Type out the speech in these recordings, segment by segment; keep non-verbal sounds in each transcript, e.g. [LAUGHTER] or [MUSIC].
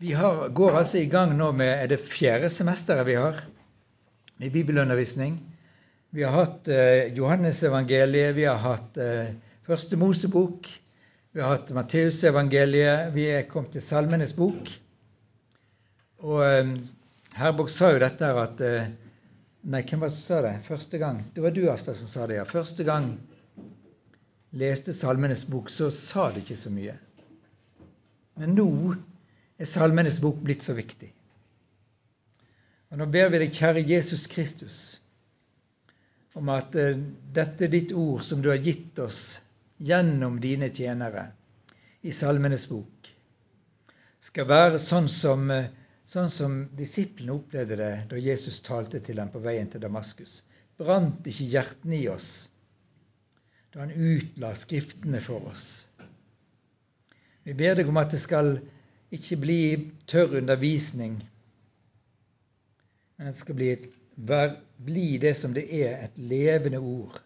Vi har, går altså i gang nå med er det fjerde semesteret vi har i bibelundervisning. Vi har hatt eh, Johannesevangeliet, vi har hatt eh, Første Mosebok, vi har hatt Matteusevangeliet, vi er kommet til Salmenes bok. Og eh, Herborg sa jo dette her at eh, Nei, hvem var det som sa det? Første gang Det var du, Asta, som sa det. ja. Første gang leste Salmenes bok, så sa det ikke så mye. Men nå er Salmenes bok blitt så viktig. Og Nå ber vi deg, kjære Jesus Kristus, om at uh, dette ditt ord som du har gitt oss gjennom dine tjenere i Salmenes bok, skal være sånn som, uh, sånn som disiplene opplevde det da Jesus talte til dem på veien til Damaskus. Brant ikke hjertene i oss da han utla Skriftene for oss? Vi ber deg om at det skal ikke bli tørr undervisning, men det skal bli, et, bli det som det er, et levende ord.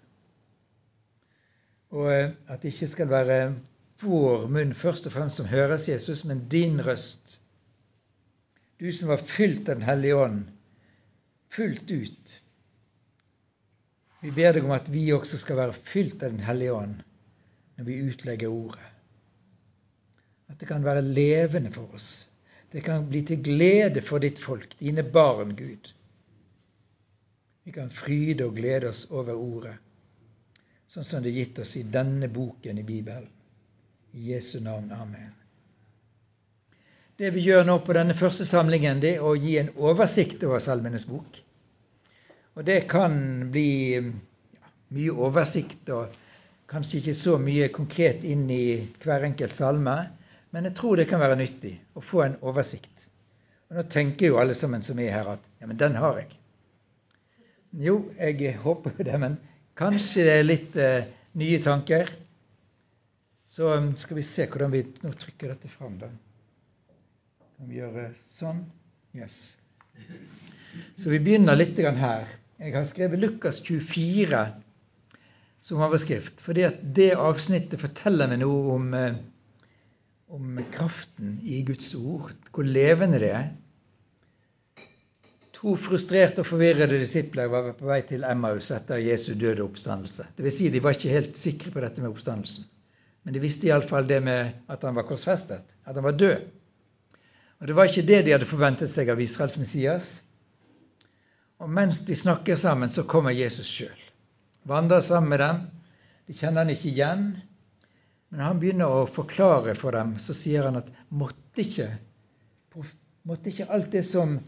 Og eh, at det ikke skal være vår munn først og fremst som høres Jesus, men din røst. Du som var fylt av Den hellige ånd, fullt ut. Vi ber deg om at vi også skal være fylt av Den hellige ånd når vi utlegger ordet. At det kan være levende for oss. Det kan bli til glede for ditt folk, dine barn, Gud. Vi kan fryde og glede oss over ordet, sånn som det er gitt oss i denne boken i Bibelen. I Jesu navn. Amen. Det vi gjør nå på denne første samlingen, det er å gi en oversikt over Salmenes bok. Og det kan bli ja, mye oversikt og kanskje ikke så mye konkret inn i hver enkelt salme. Men jeg tror det kan være nyttig å få en oversikt. Og Nå tenker jo alle sammen som er her, at ja, men den har jeg. Jo, jeg håper jo det, men kanskje det er litt eh, nye tanker. Så um, skal vi se hvordan vi nå trykker dette fram, da. Kan vi gjøre sånn? Yes. Så vi begynner litt her. Jeg har skrevet Lukas 24 som overskrift, fordi at det avsnittet forteller meg noe om eh, om kraften i Guds ord, hvor levende det er. To frustrerte og forvirrede disipler var på vei til Emmaus etter Jesu døde oppstandelse. Det vil si, de var ikke helt sikre på dette med oppstandelsen. Men de visste iallfall det med at han var korsfestet, at han var død. Og Det var ikke det de hadde forventet seg av Israels Messias. Og mens de snakker sammen, så kommer Jesus sjøl. Vandrer sammen med dem. De kjenner han ikke igjen. Men han begynner å forklare for dem, så sier han at måtte ikke, måtte ikke alt det som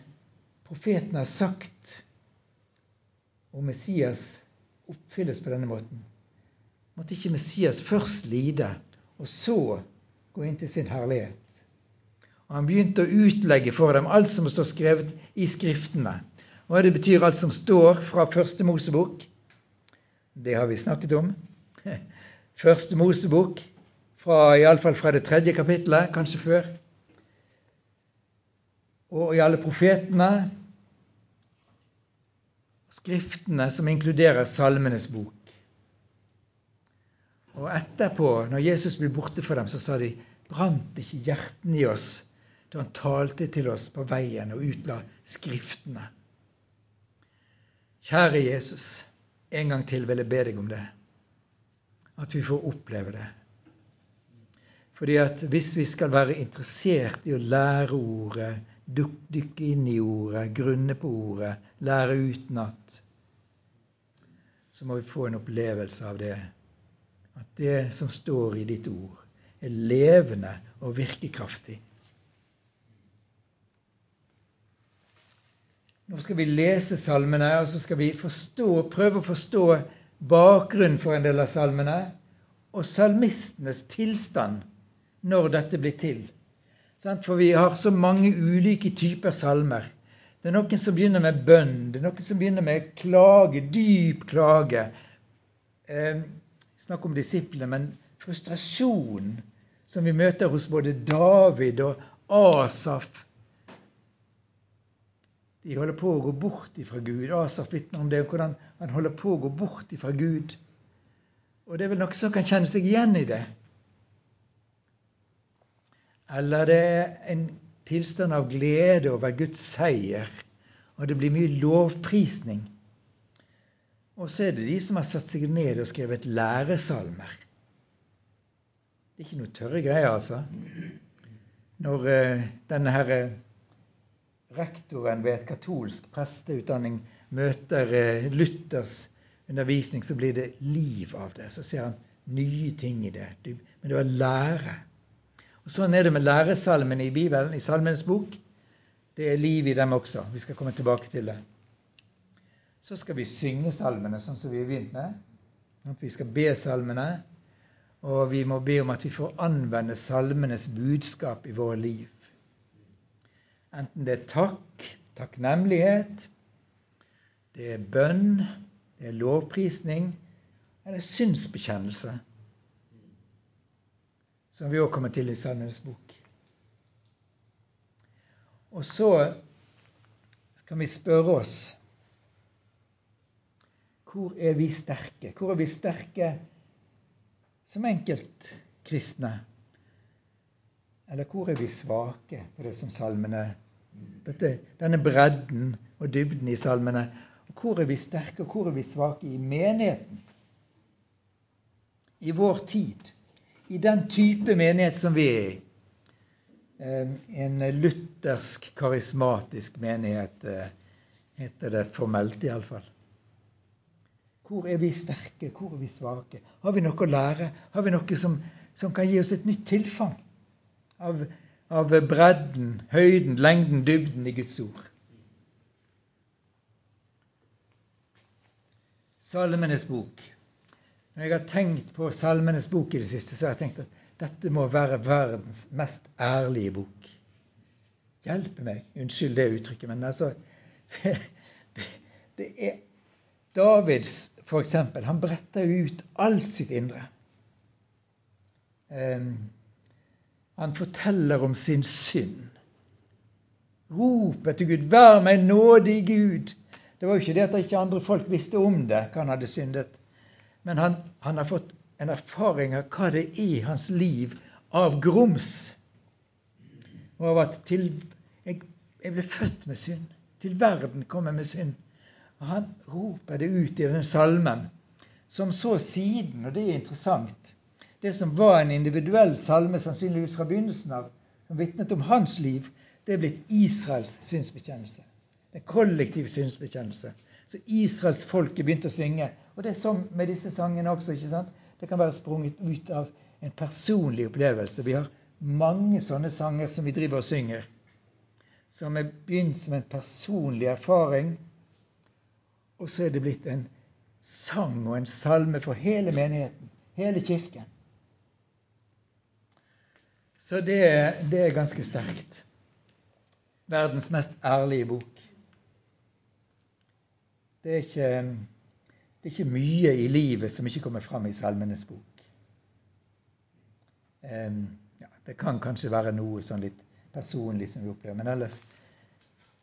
profeten har sagt om Messias, oppfylles på denne måten? Måtte ikke Messias først lide, og så gå inn til sin herlighet? Og Han begynte å utlegge for dem alt som står skrevet i Skriftene. Hva det betyr alt som står fra Første Mosebok. Det har vi snakket om. [LAUGHS] Første Mosebok fra, Iallfall fra det tredje kapittelet, kanskje før. Og i alle profetene. Skriftene som inkluderer Salmenes bok. Og etterpå, når Jesus ble borte for dem, så sa de brant ikke hjertene i oss da han talte til oss på veien og utla Skriftene. Kjære Jesus, en gang til vil jeg be deg om det. At vi får oppleve det. Fordi at hvis vi skal være interessert i å lære ordet, dykke inn i ordet, grunne på ordet, lære utenat, så må vi få en opplevelse av det. At det som står i ditt ord, er levende og virkekraftig. Nå skal vi lese salmene, og så skal vi forstå, prøve å forstå bakgrunnen for en del av salmene og salmistenes tilstand når dette blir til. For vi har så mange ulike typer salmer. Det er noen som begynner med bønn, det er noen som begynner med klage, dyp klage. Eh, snakk om disiplene, men frustrasjon som vi møter hos både David og Asaf. De holder på å gå bort ifra Gud. Asaf vitner om det, hvordan han holder på å gå bort ifra Gud. Og det er vel noen som kan kjenne seg igjen i det. Eller det er en tilstand av glede over Guds seier. Og det blir mye lovprisning. Og så er det de som har satt seg ned og skrevet læresalmer. Det er ikke noe tørre greier, altså. Når uh, denne her uh, rektoren ved et katolsk presteutdanning møter uh, Luthers undervisning, så blir det liv av det. Så ser han nye ting i det. Men det var lære. Og Sånn er det med læresalmene i Bibelen, i Salmenes bok. Det er liv i dem også. Vi skal komme tilbake til det. Så skal vi synge salmene sånn som vi har begynt med. Vi skal be salmene, og vi må be om at vi får anvende salmenes budskap i våre liv. Enten det er takk, takknemlighet, det er bønn, det er lovprisning eller synsbekjennelse som vi òg kommer til i Salmenes bok. Og så kan vi spørre oss hvor er vi sterke? Hvor er vi sterke som enkeltkristne? Eller hvor er vi svake på det som salmene dette, Denne bredden og dybden i salmene. Og hvor er vi sterke, og hvor er vi svake i menigheten? I vår tid i den type menighet som vi er i. En luthersk, karismatisk menighet, eh, heter det formelt iallfall. Hvor er vi sterke, hvor er vi svake? Har vi noe å lære? Har vi noe som, som kan gi oss et nytt tilfang av, av bredden, høyden, lengden, dybden i Guds ord? Salmenes bok. Når jeg har tenkt på Salmenes bok i det siste, så har jeg tenkt at dette må være verdens mest ærlige bok. Hjelpe meg. Unnskyld det uttrykket, men altså [LAUGHS] Det, det, er Davids, for eksempel, han bretter ut alt sitt indre. Um, han forteller om sin synd. Ropet til Gud 'Vær meg nådig, Gud'. Det var jo ikke det at ikke andre folk visste om det, hva han hadde syndet. Men han, han, har fått en erfaring av hva det er i hans liv av grums. Og av at til, jeg, jeg, ble født med synd. Til verden kom jeg med synd. Og han roper det ut i den salmen, som så siden, og det er interessant Det som var en individuell salme sannsynligvis fra begynnelsen av, som vitnet om hans liv, det er blitt Israels synsbekjennelse. Den kollektive kollektiv synsbekjennelse. Så israelsfolket begynte å synge. Og det er sånn med disse sangene også. ikke sant? Det kan være sprunget ut av en personlig opplevelse. Vi har mange sånne sanger som vi driver og synger, som er begynt som en personlig erfaring, og så er det blitt en sang og en salme for hele menigheten, hele kirken. Så det, det er ganske sterkt. Verdens mest ærlige bok. Det er, ikke, det er ikke mye i livet som ikke kommer fram i Salmenes bok. Ja, det kan kanskje være noe sånn litt personlig som vi opplever, men ellers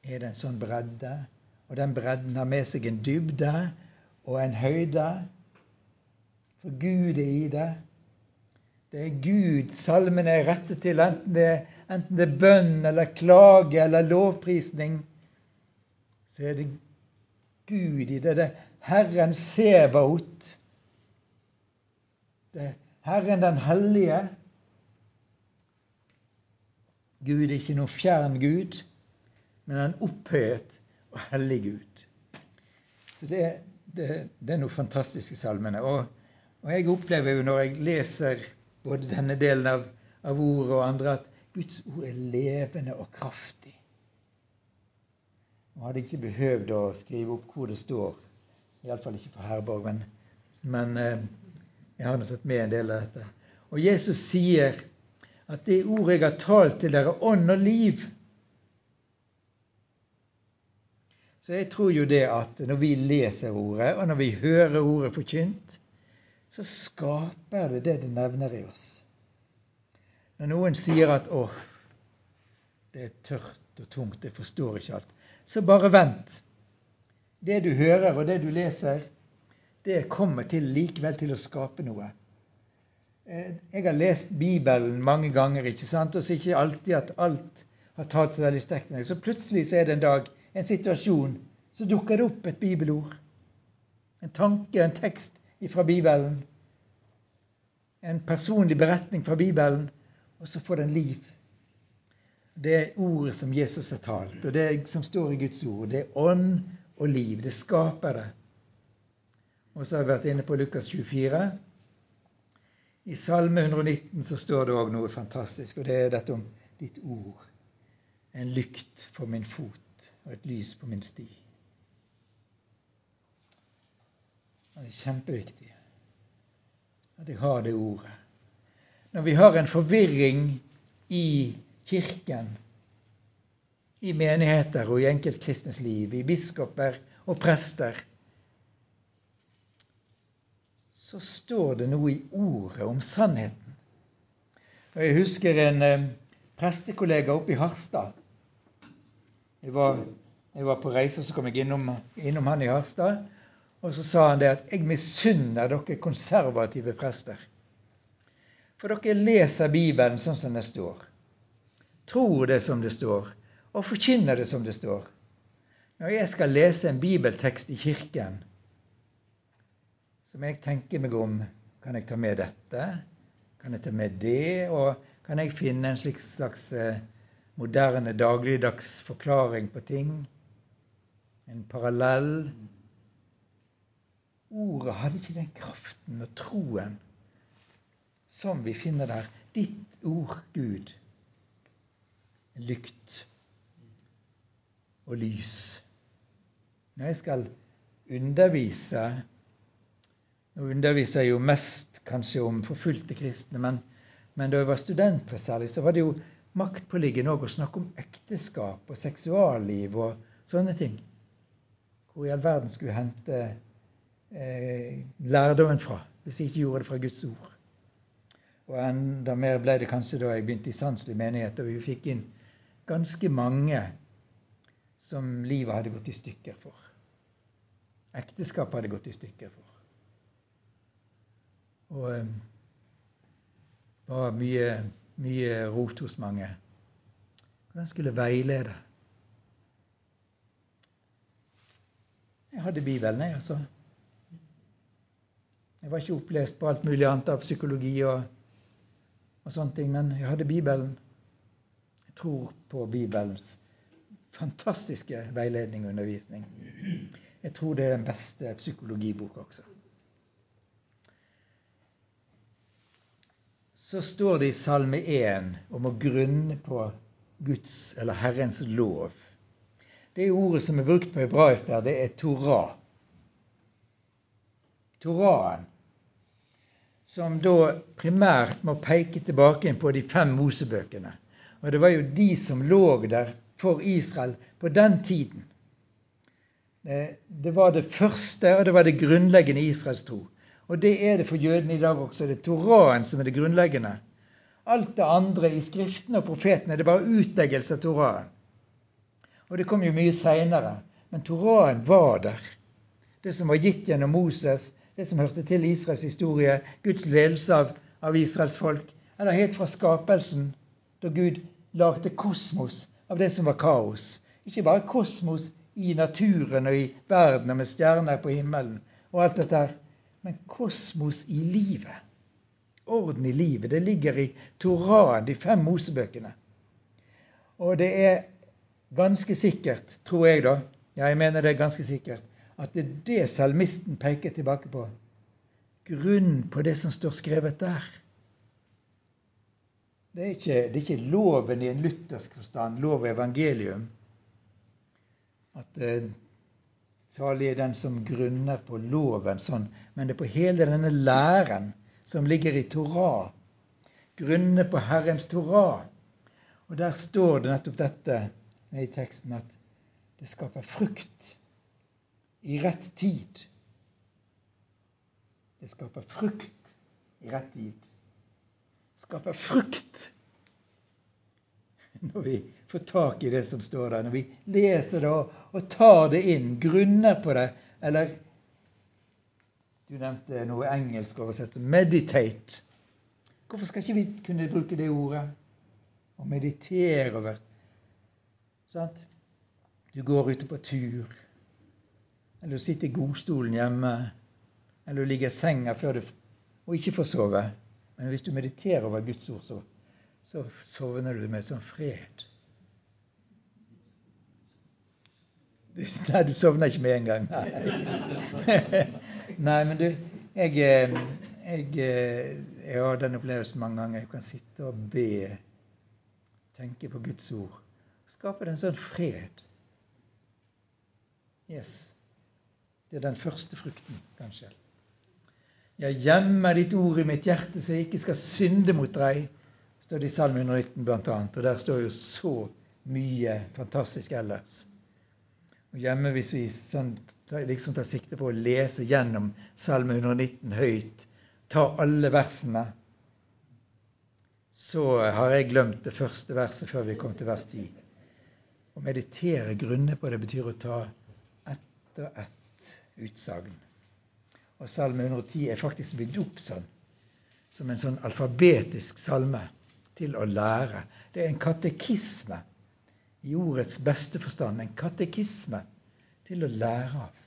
er det en sånn bredde. Og den bredden har med seg en dybde og en høyde. For Gud er i det. Det er Gud salmene er rettet til, enten det, enten det er bønn eller klage eller lovprisning. Så er det Gud i det. Det er Herren Sebaot. Det er Herren den hellige. Gud er ikke noe fjern Gud, men en opphøyet og hellig Gud. Så det, det, det er noe fantastisk i salmene. Og, og, jeg opplever jo når jeg leser både denne delen av, av ordet og andre, at Guds ord er levende og kraftig. Og hadde ikke behøvd å skrive opp hvor det står. Iallfall ikke for Herborg, men, men eh, jeg har nå tatt med en del av dette. Og Jesus sier at det ordet jeg har talt til dere, ånd og liv. Så jeg tror jo det at når vi leser ordet, og når vi hører ordet forkynt, så skaper det det det nevner i oss. Når noen sier at 'å, det er tørt og tungt, jeg forstår ikke alt', så bare vent. Det du hører og det du leser, det kommer til likevel til å skape noe. Eh, jeg har lest Bibelen mange ganger, ikke sant? og så ikke alltid at alt har talt så veldig sterkt til meg. Så plutselig så er det en dag, en situasjon, så dukker det opp et bibelord. En tanke, en tekst fra Bibelen. En personlig beretning fra Bibelen, og så får den liv. Det er ordet som Jesus har talt, og det som står i Guds ord. Det er ånd og liv. Det skaper det. Og så har vi vært inne på Lukas 24. I Salme 119 så står det òg noe fantastisk, og det er dette om ditt ord. En lykt for min fot og et lys på min sti. Det er kjempeviktig at jeg har det ordet. Når vi har en forvirring i Kirken, i menigheter og i enkeltkristnes liv, i biskoper og prester, så står det noe i ordet om sannheten. Og Jeg husker en eh, prestekollega oppe i Harstad. Jeg var, jeg var, på reise, og så kom jeg innom, innom han i Harstad. Og så sa han det at 'jeg misunner dere konservative prester'. For dere leser Bibelen sånn som den står. Tror det som det står, og forkynner det som det står. Når jeg skal lese en bibeltekst i kirken, som jeg tenker meg om kan jeg ta med dette? Kan jeg ta med det? Og kan jeg finne en slik slags eh, moderne, dagligdags forklaring på ting? En parallell? Ordet hadde ikke den kraften og troen som vi finner der. Ditt ord, Gud, lykt og lys. Når jeg skal undervise nå underviser jeg jo mest kanskje om forfulgte kristne, men, men da jeg var student, særlig, så var det jo maktpåliggende òg å snakke om ekteskap og seksualliv og sånne ting. Hvor i all verden skulle jeg hente eh, lærdommen fra hvis jeg ikke gjorde det fra Guds ord? Og enda mer ble det kanskje da jeg begynte i sanselig menighet, og vi fikk inn ganske mange som livet hadde gått i stykker for. Ekteskapet hadde gått i stykker for. Og det eh, var mye, mye rot hos mange. Hvordan skulle veilede? Jeg hadde Bibelen, jeg, altså. Jeg var ikke opplest på alt mulig annet av psykologi og, og sånne ting, men jeg hadde Bibelen. Jeg tror på Bibelens fantastiske veiledning og undervisning. Jeg tror det er den beste psykologibok også. så står det i Salme 1 om å grunne på Guds eller Herrens lov. Det ordet som er brukt på hebraisk der, det er Torah. Torahen. Som da primært må peke tilbake på de fem Mosebøkene. Og det var jo de som lå der for Israel på den tiden. Det var det første, og det var det grunnleggende i Israels tro. Og det er det for jødene i dag også. Det er Toraen som er det grunnleggende. Alt det andre i Skriftene og profetene det er bare utleggelse av Toraen. Og det kom jo mye seinere. Men Toraen var der. Det som var gitt gjennom Moses, det som hørte til Israels historie, Guds ledelse av, av Israels folk. Eller helt fra skapelsen, da Gud lagde kosmos av det som var kaos. Ikke bare kosmos i naturen og i verden og med stjerner på himmelen og alt dette her men kosmos i livet. Orden i livet. Det ligger i Toraen, de fem Mosebøkene. Og det er ganske sikkert, tror jeg da, ja, jeg mener det er ganske sikkert, at det er det salmisten peker tilbake på. Grunnen på det som står skrevet der. Det er ikke, det er ikke loven i en luthersk forstand, lov og evangelium. At eh, Salig er den som grunner på loven sånn, men det er på hele denne læren som ligger i Torah. Grunne på Herrens Torah. Og der står det nettopp dette i teksten at det skaper frukt i rett tid. Det skaper frukt i rett tid. Skaper frukt [LAUGHS] når vi får tak i det som står der, når vi leser det og, og tar det inn, grunner på det, eller Du nevnte noe engelsk oversett 'meditate'. Hvorfor skal ikke vi kunne bruke det ordet? Å meditere over Sant? Du går ute på tur. Eller du sitter i godstolen hjemme. Eller du ligger i senga før du og ikke får sove. Men hvis du mediterer over Guds ord, så, så sovner du med sånn fred. Nei, du sovner ikke med en gang. Nei, [LAUGHS] Nei men du jeg, eh, jeg, eh, jeg, har den opplevelsen mange ganger. Jeg kan sitte og be, tenke på Guds ord. Skape en sånn fred. Yes. Det er den første frukten, kanskje. Jeg gjemmer ditt ord i mitt hjerte, så jeg ikke skal synde mot deg, står det i Salme 119 bl.a. Og der står jo så mye fantastisk ellers. Og hjemme hvis vi sånn, liksom tar sikte på å lese gjennom Salme 119 høyt, ta alle versene, så har jeg glemt det første verset før vi kom til vers 10. Å meditere grunne på det betyr å ta ett og ett utsagn. Og Salme 110 er faktisk bygd opp sånn, som en sånn alfabetisk salme til å lære. Det er en katekisme i ordets beste forstand en katekisme til å lære av.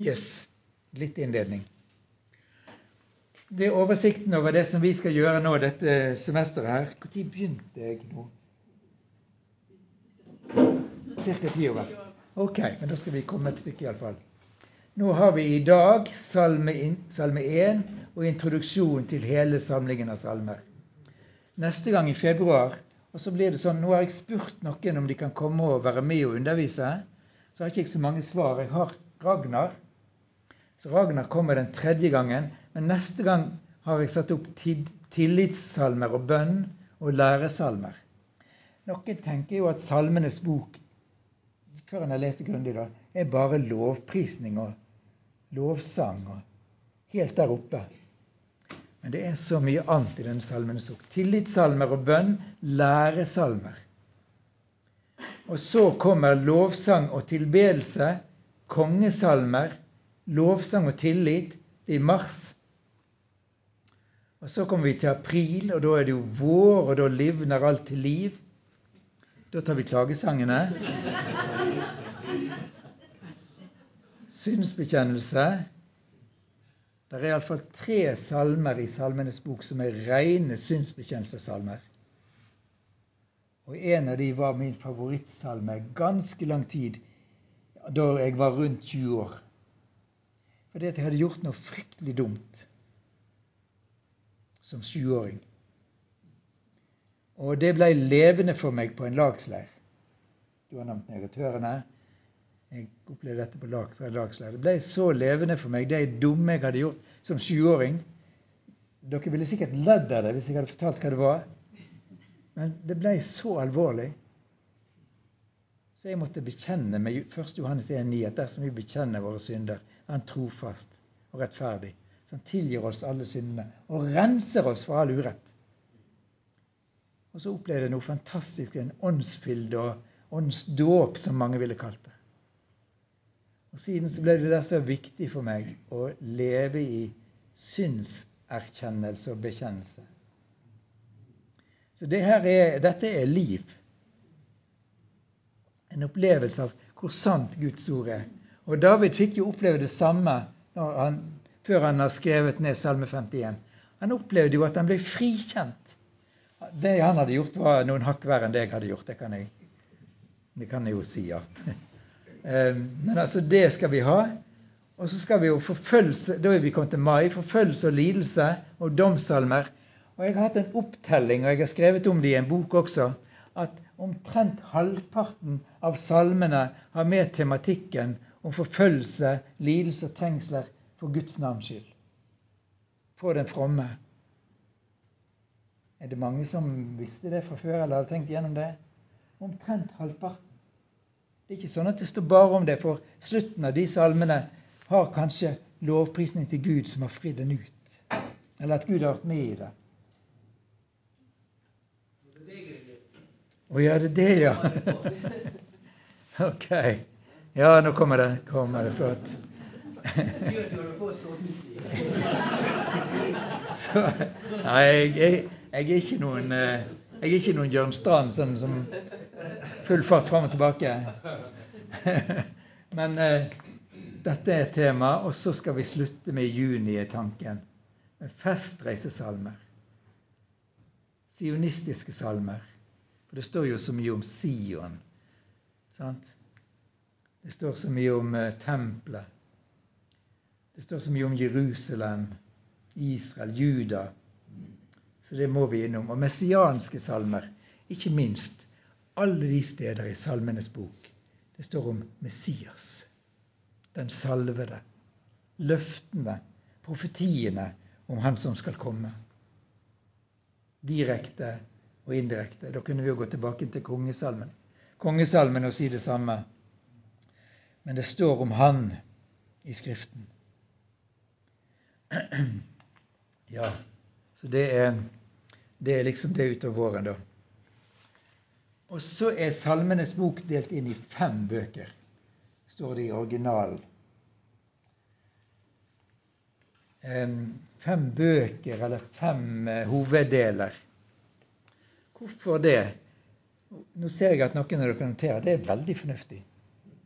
Yes, litt innledning. Det er oversikten over det som vi skal gjøre nå dette semesteret her. Når begynte jeg nå? Ca. ti over. Ok, men da skal vi komme et stykke iallfall. Nå har vi i dag salme, salme 1 og introduksjon til hele samlingen av salmer. Neste gang i februar og så blir det sånn Nå har jeg spurt noen om de kan komme og være med og undervise. Så har ikke jeg så mange svar. Jeg har Ragnar. Så Ragnar kommer den tredje gangen. Men neste gang har jeg satt opp tillitssalmer og bønn og læresalmer. Noen tenker jo at Salmenes bok før en har lest det grundig, da, er bare lovprisning og lovsang og helt der oppe. Men det er så mye annet i denne salmen. Tillitssalmer og bønn, læresalmer. Og så kommer lovsang og tilbedelse, kongesalmer, lovsang og tillit. Det er i mars. Og så kommer vi til april, og da er det jo vår, og da livner alt til liv. Da tar vi klagesangene. Synsbekjennelse. Det er iallfall tre salmer i Salmenes bok som er rene synsbekjennelsessalmer. Og en av de var min favorittsalme ganske lang tid da jeg var rundt 20 år. Fordi at jeg hadde gjort noe fryktelig dumt som 20-åring. Og det ble levende for meg på en lagsleir. Du har nevnt negatørene. Jeg opplevde dette på lag, fra lagsleir. Det ble så levende for meg, det dumme jeg hadde gjort som 20-åring. Dere ville sikkert ledd av det hvis jeg hadde fortalt hva det var. Men det ble så alvorlig. Så jeg måtte bekjenne med 1. Johannes 1,9 at dersom vi bekjenner våre synder, er Han trofast og rettferdig. Han tilgir oss alle syndene og renser oss for all urett. Og så opplevde jeg noe fantastisk, en åndsfylde og åndsdåp, som mange ville kalt det. Og Siden så ble det der så viktig for meg å leve i synserkjennelse og bekjennelse. Så det er, dette er liv. En opplevelse av hvor sant Guds ord er. Og David fikk jo oppleve det samme han, før han har skrevet ned Salme 51. Han opplevde jo at han ble frikjent. Det han hadde gjort, var noen hakk verre enn det jeg hadde gjort. Det kan jeg, det kan jeg jo si, ja. Ehm, men altså, det skal vi ha. Og så skal vi jo forfølgelse Da er vi kommet til mai. Forfølgelse og lidelse og domssalmer. Og jeg har hatt en opptelling, og jeg har skrevet om det i en bok også, at omtrent halvparten av salmene har med tematikken om forfølgelse, lidelse og trengsler for Guds navns skyld. For den fromme. Er det mange som visste det fra før, eller hadde tenkt gjennom det? Omtrent halvparten. Det er ikke sånn at det står bare om det, for slutten av de salmene har kanskje lovprisning til Gud som har fridd den ut. Eller at Gud har vært med i det. Å ja, det er det, ja. [LAUGHS] Ok. Ja, nå kommer det. Kommer det flott. [LAUGHS] Så, nei, jeg, jeg, jeg, er ikke noen, eh, jeg er ikke noen Jørn Strand sånn som full fart fram og tilbake. Men eh, dette er et tema, og så skal vi slutte med juni i tanken. Med festreisesalmer. Sionistiske salmer. For det står jo så mye om Sion. Sant? Det står så mye om eh, tempelet. Det står så mye om Jerusalem, Israel, Juda. Så det må vi innom. Og messianske salmer, ikke minst. Alle de steder i Salmenes bok. Det står om Messias, den salvede. Løftene, profetiene om Han som skal komme. Direkte og indirekte. Da kunne vi jo gå tilbake til kongesalmen. Kongesalmen og si det samme. Men det står om Han i Skriften. [CLEARS THROAT] Ja, så det er, det er liksom det utover våren, da. Og så er Salmenes bok delt inn i fem bøker, står det i originalen. Fem bøker, eller fem eh, hoveddeler. Hvorfor det? Nå ser jeg at noen av dere noterer. Det er veldig fornuftig.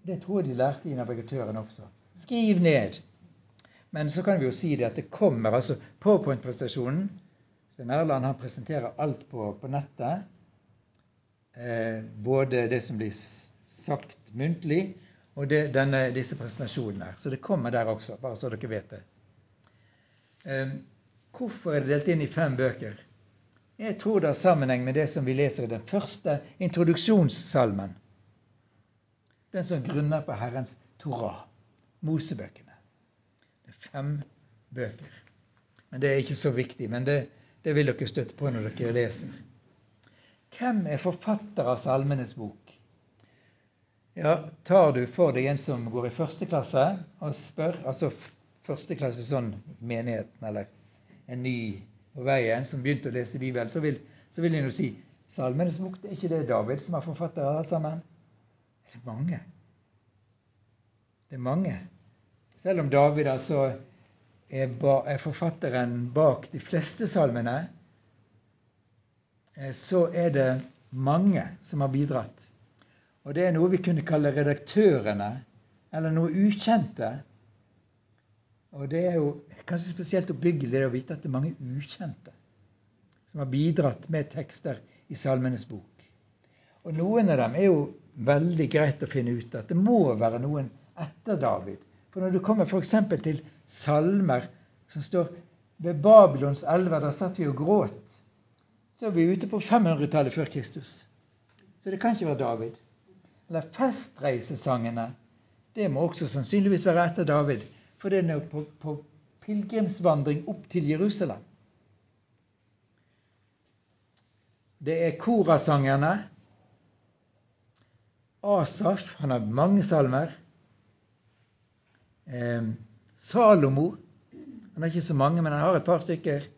Det tror jeg de lærte i navigatøren også. Skriv ned. Men så kan vi jo si det at det kommer altså PowerPoint-prestasjonen. Sten Erland han presenterer alt på, på nettet. Eh, både det som blir sagt muntlig, og det, denne, disse presentasjonene. Så det kommer der også, bare så dere vet det. Eh, hvorfor er det delt inn i fem bøker? Jeg tror det har sammenheng med det som vi leser i den første introduksjonssalmen. Den som grunner på Herrens Torah, Mosebøkene. Det er fem bøker. Men Det er ikke så viktig, men det, det vil dere støtte på når dere leser. Hvem er forfatter av Salmenes bok? Ja, Tar du for deg en som går i første klasse og spør, altså første klasse sånn menigheten eller en ny på veien, som begynte å lese Bibelen, så vil, så vil en jo si Salmenes bok, det er ikke det David som er forfatter av alt sammen? Det er mange. Det er mange. Selv om David altså er, ba, er forfatteren bak de fleste salmene, så er det mange som har bidratt. Og det er noe vi kunne kalle redaktørene, eller noe ukjente. Og det er jo kanskje spesielt oppbyggelig å vite at det er mange ukjente som har bidratt med tekster i Salmenes bok. Og noen av dem er jo veldig greit å finne ut at det må være noen etter David. For når du kommer f.eks. til salmer som står ved Babylons elver, der satt vi og gråt, så er vi ute på 500-tallet før Kristus. Så det kan ikke være David. Eller festreisesangene. Det må også sannsynligvis være etter David. For det er på, på pilegrimsvandring opp til Jerusalem. Det er korasangerne. Asaf, han har mange salmer. Eh, Salomo Han har ikke så mange, men han har et par stykker.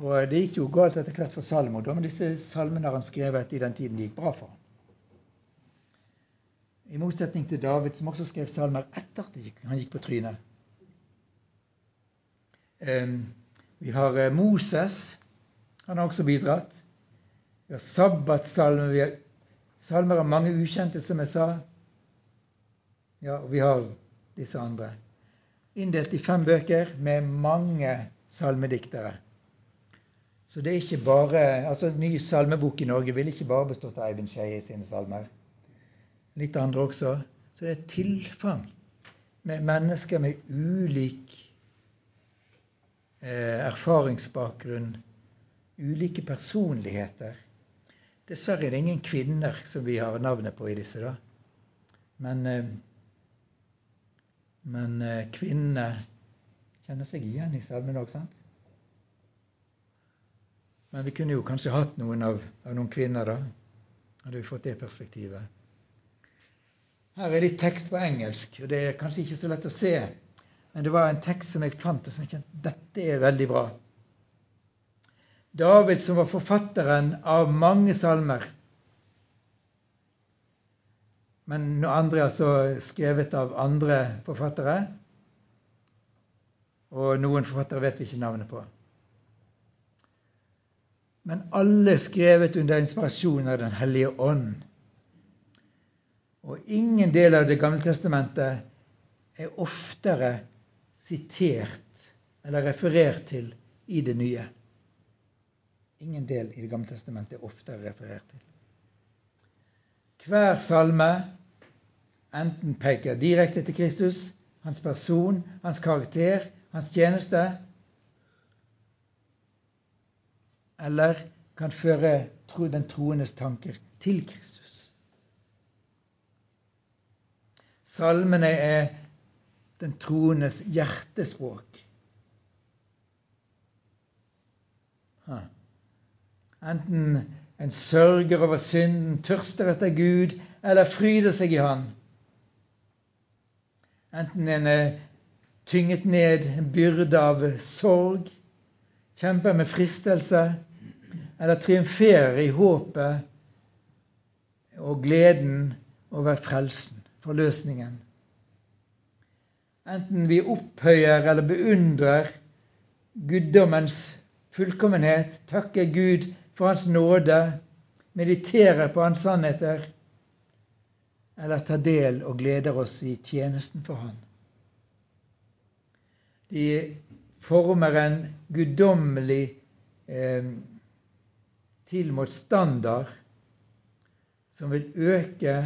Og Det gikk jo galt etter hvert for Salomo, da, men disse salmene har han skrevet i den tiden det gikk bra for ham. I motsetning til David, som også skrev salmer etter at han gikk på trynet. Vi har eh, Moses. Han har også bidratt. Vi har sabbatsalmer. Vi har salmer av mange ukjente, som jeg sa. Ja, og vi har disse andre. Inndelt i fem bøker med mange salmediktere. Så det er ikke bare, altså ny salmebok i Norge ville ikke bare bestått av Eivind Skeie sine salmer litt andre også. Så det er et tilfang med mennesker med ulik eh, erfaringsbakgrunn, ulike personligheter. Dessverre er det ingen kvinner som vi har navnet på i disse. da. Men, eh, men eh, kvinnene kjenner seg igjen i salmen òg, sant? Men vi kunne jo kanskje hatt noen av, av noen kvinner, da. Hadde vi fått det perspektivet. Her er litt tekst på engelsk, og det er kanskje ikke så lett å se. Men det var en tekst som jeg fant, og som jeg kjente dette er veldig bra. David, som var forfatteren av mange salmer. Men andre er altså skrevet av andre forfattere. Og noen forfattere vet vi ikke navnet på. Men alle skrevet under inspirasjon av Den hellige ånd. Og ingen del av Det gamle testamentet er oftere sitert eller referert til i det nye. Ingen del i Det gamle testamentet er oftere referert til. Hver salme enten peker direkte til Kristus, hans person, hans karakter, hans tjeneste, eller kan føre den troendes tanker til Kristus. Salmene er den troendes hjertespråk. Enten en sørger over synden, tørster etter Gud eller fryder seg i Han. Enten en er tynget ned en byrde av sorg, kjemper med fristelse eller triumferer i håpet og gleden over frelsen, forløsningen. Enten vi opphøyer eller beundrer guddommens fullkommenhet, takker Gud for Hans nåde, mediterer på Hans sannheter, eller tar del og gleder oss i tjenesten for Han. De former en guddommelig eh, tilmålt standard som vil øke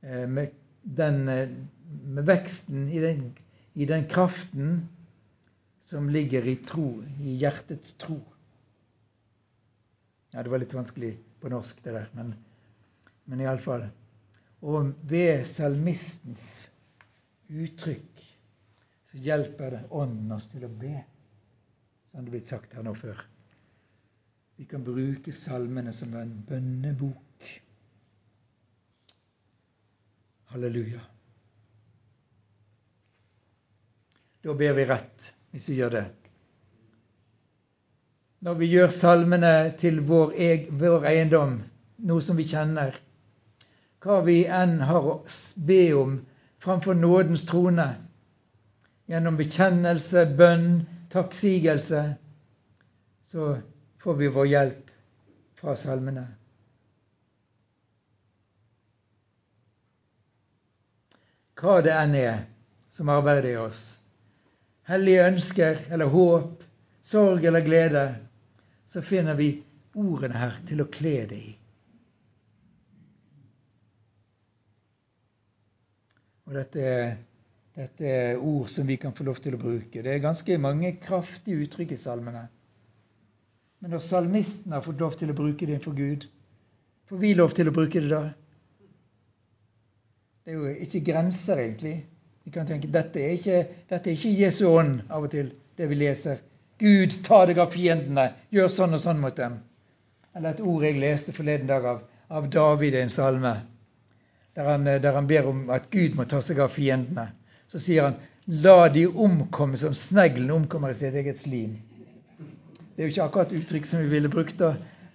eh, med, den, eh, med veksten i den, i den, kraften som ligger i tro, i hjertets tro. Ja, det var litt vanskelig på norsk, det der, men, men iallfall. Og ved salmistens uttrykk så hjelper det Ånden oss til å be, som det er blitt sagt her nå før. Vi kan bruke salmene som en bønnebok. Halleluja. Da ber vi rett hvis vi gjør det. Når vi gjør salmene til vår, eg, vår eiendom, noe som vi kjenner, hva vi enn har å be om framfor nådens trone, gjennom bekjennelse, bønn, takksigelse, så får vi vår hjelp fra salmene. Hva det enn er som arbeider i oss, hellige ønsker eller håp, sorg eller glede, så finner vi ordene her til å kle det i. Og dette er, dette er ord som vi kan få lov til å bruke. Det er ganske mange kraftige uttrykk i salmene. Men når salmisten har fått lov til å bruke det for Gud, får vi lov til å bruke det da? Det er jo ikke grenser, egentlig. Vi kan tenke dette er ikke, dette er ikke Jesu ånd av og til, det vi leser. Gud, ta deg av fiendene. Gjør sånn og sånn mot dem. Eller et ord jeg leste forleden dag av, av David i en salme, der han, der han ber om at Gud må ta seg av fiendene. Så sier han, la de omkomme som sneglen omkommer i sitt eget slim. Det er jo ikke akkurat uttrykk som vi ville brukt da,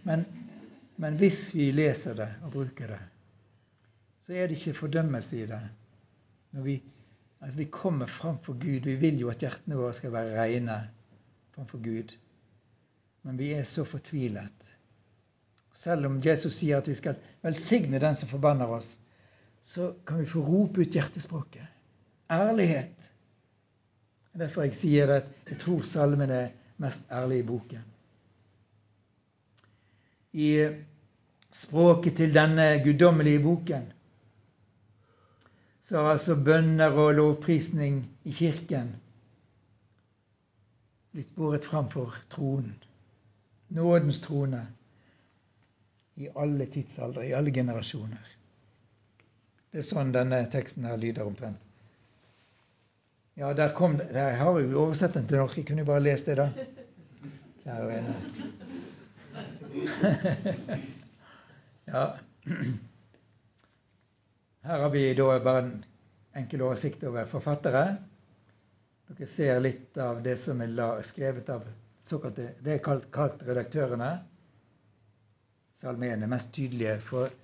men, men hvis vi leser det og bruker det, så er det ikke fordømmelse i det. Når vi, altså vi kommer framfor Gud Vi vil jo at hjertene våre skal være rene framfor Gud. Men vi er så fortvilet. Selv om Jesus sier at vi skal velsigne den som forbanner oss, så kan vi få rope ut hjertespråket. Ærlighet. Derfor jeg sier at jeg tror salmen er mest ærlig i boken. I språket til denne guddommelige boken så har altså bønner og lovprisning i kirken blitt båret fram for tronen. Nådens trone i alle tidsaldre, i alle generasjoner. Det er sånn denne teksten her lyder omtrent. Ja, der kom det. Jeg har jo oversett den til norsk. Jeg kunne jo bare lest det, da. Kjære vene. [LAUGHS] ja. Her har vi da bare en enkel oversikt over forfattere. Dere ser litt av det som er skrevet av såkalte Det er kalt, kalt redaktørene. Salmene mest tydelige. For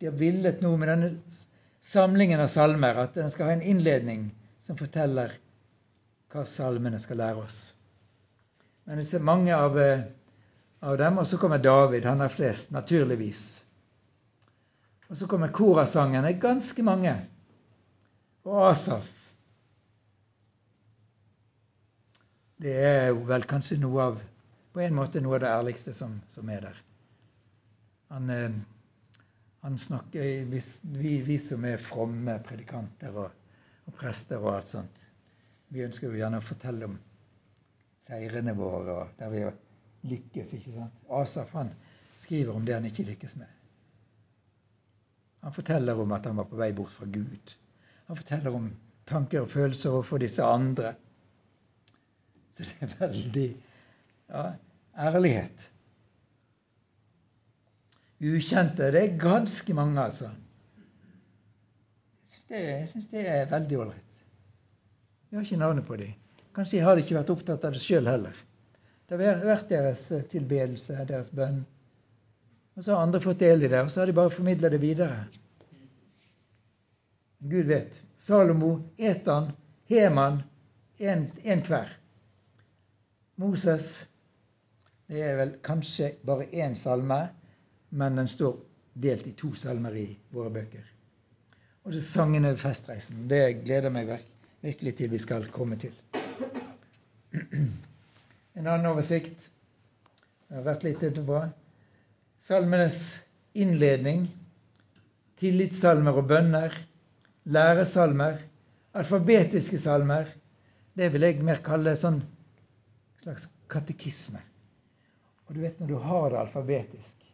de har villet noe med denne samlingen av salmer, at den skal ha en innledning som forteller hva salmene skal lære oss. Men mange av, av dem. Og så kommer David. Han har flest, naturligvis. Og så kommer korasangene. Ganske mange. Og Asaf. Det er vel kanskje noe av på en måte noe av det ærligste som, som er der. Han, eh, han snakker vi, vi, som er fromme predikanter og, og, prester og alt sånt, vi ønsker jo gjerne å fortelle om seirene våre og der vi lykkes. ikke sant? Asaf han skriver om det han ikke lykkes med. Han forteller om at han var på vei bort fra Gud. Han forteller om tanker og følelser overfor disse andre. Så det er veldig ja, ærlighet. Ukjente det er ganske mange, altså. Jeg syns det, det, er veldig ålreit. Jeg har ikke navnet på dem. Kanskje jeg har ikke vært opptatt av det sjøl heller. Det har vært deres eh, tilbedelse, deres bønn. Og så har andre fått del i det, og så har de bare formidla det videre. Gud vet. Salomo, Etan, Heman, en hver. Moses det er vel kanskje bare én salme, men den står delt i to salmer i våre bøker. Og det sangene ved festreisen. Det gleder meg virkelig til vi skal komme til. [CLEARS THROAT] En annen oversikt Det har vært litt ute på. Salmenes innledning, tillitssalmer og bønner, læresalmer, alfabetiske salmer. Det vil jeg mer kalle sånn slags katekisme. Og du vet når du har det alfabetisk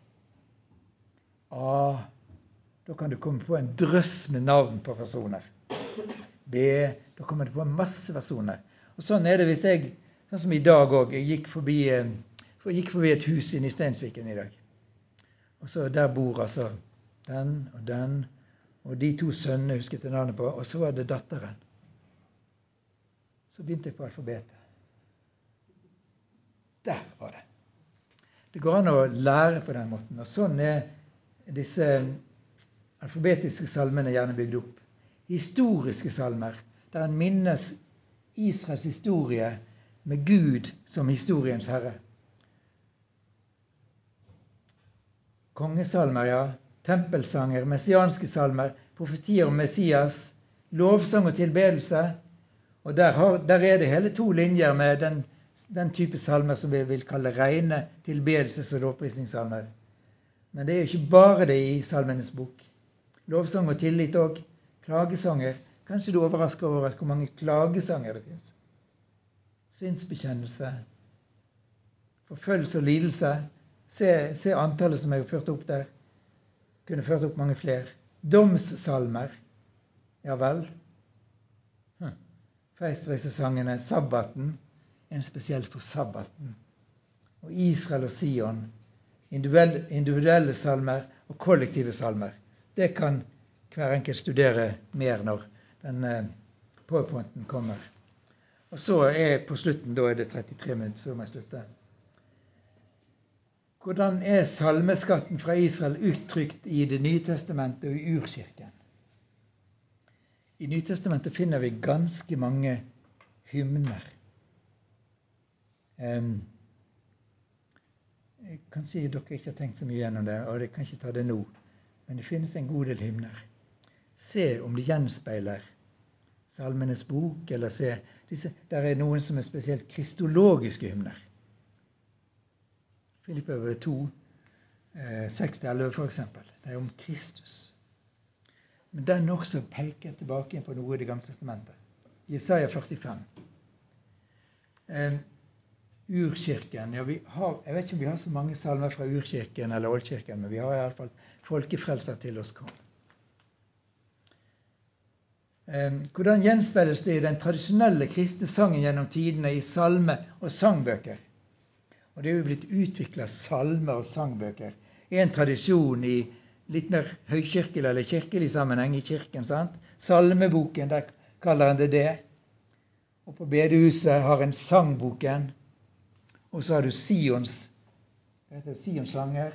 A. Da kan du komme på en drøss med navn på personer. B. Da kommer du på masse personer. Og sånn er det hvis jeg, sånn som i dag òg, gikk forbi, eh, gikk forbi, et hus inne i Steinsviken i dag. Og så Der bor altså den og den og de to sønnene husket jeg navnet på. Og så var det datteren. Så begynte jeg på alfabetet. Der var det. Det går an å lære på den måten. Og sånn er disse alfabetiske salmene gjerne bygd opp. Historiske salmer, der en minnes Israels historie med Gud som historiens herre. Kongesalmer, ja. Tempelsanger, messianske salmer, profetier om Messias, lovsang og tilbedelse. Og der, har, der er det hele to linjer med den den type salmer som vi vil kalle rene tilbedelses- og lovprisningssalmer. Men det er jo ikke bare det i Salmenes bok. Lovsang og tillit òg. Klagesanger. Kanskje du er overrasker over hvor mange klagesanger det fins. Synsbekjennelse. Forfølgelse og lidelse. Se, se antallet som jeg har ført opp der. Kunne ført opp mange flere. Domssalmer. Ja vel. Hm. Feistreisesangene. Sabbaten en spesiell for sabbaten. Og Israel og Sion. Individuelle salmer og kollektive salmer. Det kan hver enkelt studere mer når den eh, powerpointen kommer. Og så er på slutten da er det 33 minutter, så må jeg slutte. Hvordan er salmeskatten fra Israel uttrykt i Det nye testamentet og i urkirken? I Nytestamentet finner vi ganske mange hymner. Jeg kan si at dere ikke har tenkt så mye gjennom det, og jeg kan ikke ta det nå. Men det finnes en god del hymner. Se om de gjenspeiler Salmenes bok, eller se disse, Der er noen som er spesielt kristologiske hymner. Filippøver 2, 6-11 f.eks. Det er om Kristus. Men den også peker tilbake på noe i Det gamle testamentet. Jesaja 45 urkirken ja, har, Jeg vet ikke om vi har så mange salmer fra urkirken eller oldkirken, men vi har iallfall folkefrelser til oss kom. Hvordan gjenspeiles det i den tradisjonelle kristne sangen gjennom tidene i salme- og sangbøker? Og Det er jo blitt utvikla salmer og sangbøker. En tradisjon i litt mer høykirkelig eller kirkelig sammenheng i kirken. sant? Salmeboken, der kaller han det det. Og på bedehuset har en sangboken. Og så har du Sions det heter Sions sanger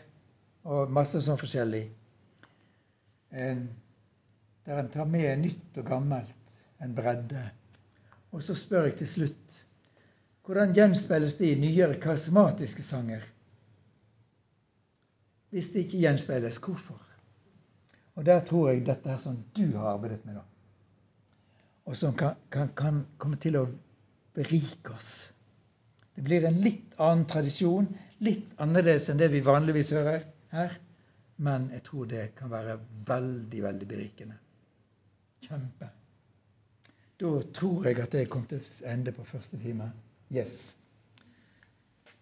og masse sånn forskjellig. Der en tar med nytt og gammelt, en bredde. Og så spør jeg til slutt hvordan gjenspeiles det i nyere karismatiske sanger? hvis det ikke gjenspeiles, hvorfor? Og der tror jeg dette er sånn du har arbeidet med, da. Og som kan, kan, kan komme til å berike oss. Det blir en litt annen tradisjon, litt annerledes enn det vi vanligvis hører her. Men jeg tror det kan være veldig, veldig berikende. Kjempe. Da tror jeg at jeg kom til ende på første time. Yes.